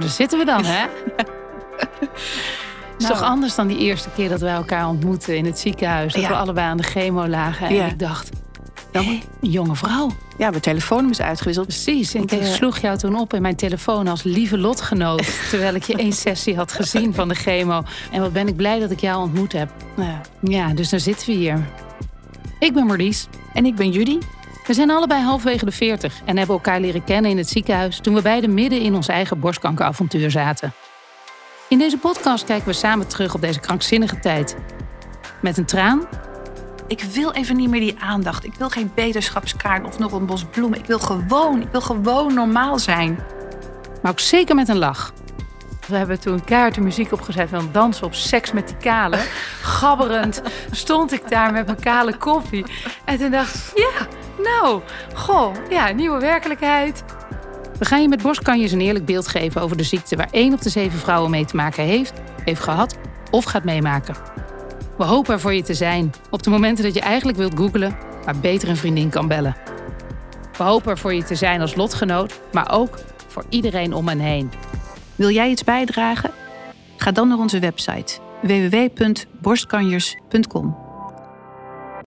daar zitten we dan, hè? is Nou. toch anders dan die eerste keer dat wij elkaar ontmoetten in het ziekenhuis. Dat Ja. we allebei aan de chemo lagen. En Ja. ik dacht, een jonge vrouw. Ja, mijn telefoonnummers uitgewisseld. Precies. En ik Want, eh, sloeg jou toen op in mijn telefoon als lieve lotgenoot. terwijl ik je één sessie had gezien van de chemo. En wat ben ik blij dat ik jou ontmoet heb. Nou ja. Ja, dus daar zitten we hier. Ik ben Marlies. En ik ben Judy. We zijn allebei halfwege de 40 en hebben elkaar leren kennen in het ziekenhuis toen we beiden midden in ons eigen borstkankeravontuur zaten. In deze podcast kijken we samen terug op deze krankzinnige tijd. Met een traan, Ik wil even niet meer die aandacht. Ik wil geen beterschapskaart of nog een bos bloemen. Ik wil gewoon, ik wil gewoon normaal zijn. maar ook zeker met een lach. We hebben toen keihard de muziek opgezet van dansen op seks met die kale. Gabberend stond ik daar met mijn kale koffie. En toen dacht ik, ja, nou, goh, ja, nieuwe werkelijkheid. We gaan je met borstkanjes een eerlijk beeld geven over de ziekte... waar één op de zeven vrouwen mee te maken heeft, heeft gehad of gaat meemaken. We hopen er voor je te zijn op de momenten dat je eigenlijk wilt googlen... maar beter een vriendin kan bellen. We hopen er voor je te zijn als lotgenoot, maar ook voor iedereen om en heen. Wil jij iets bijdragen? Ga dan naar onze website www.borstkanjers.com.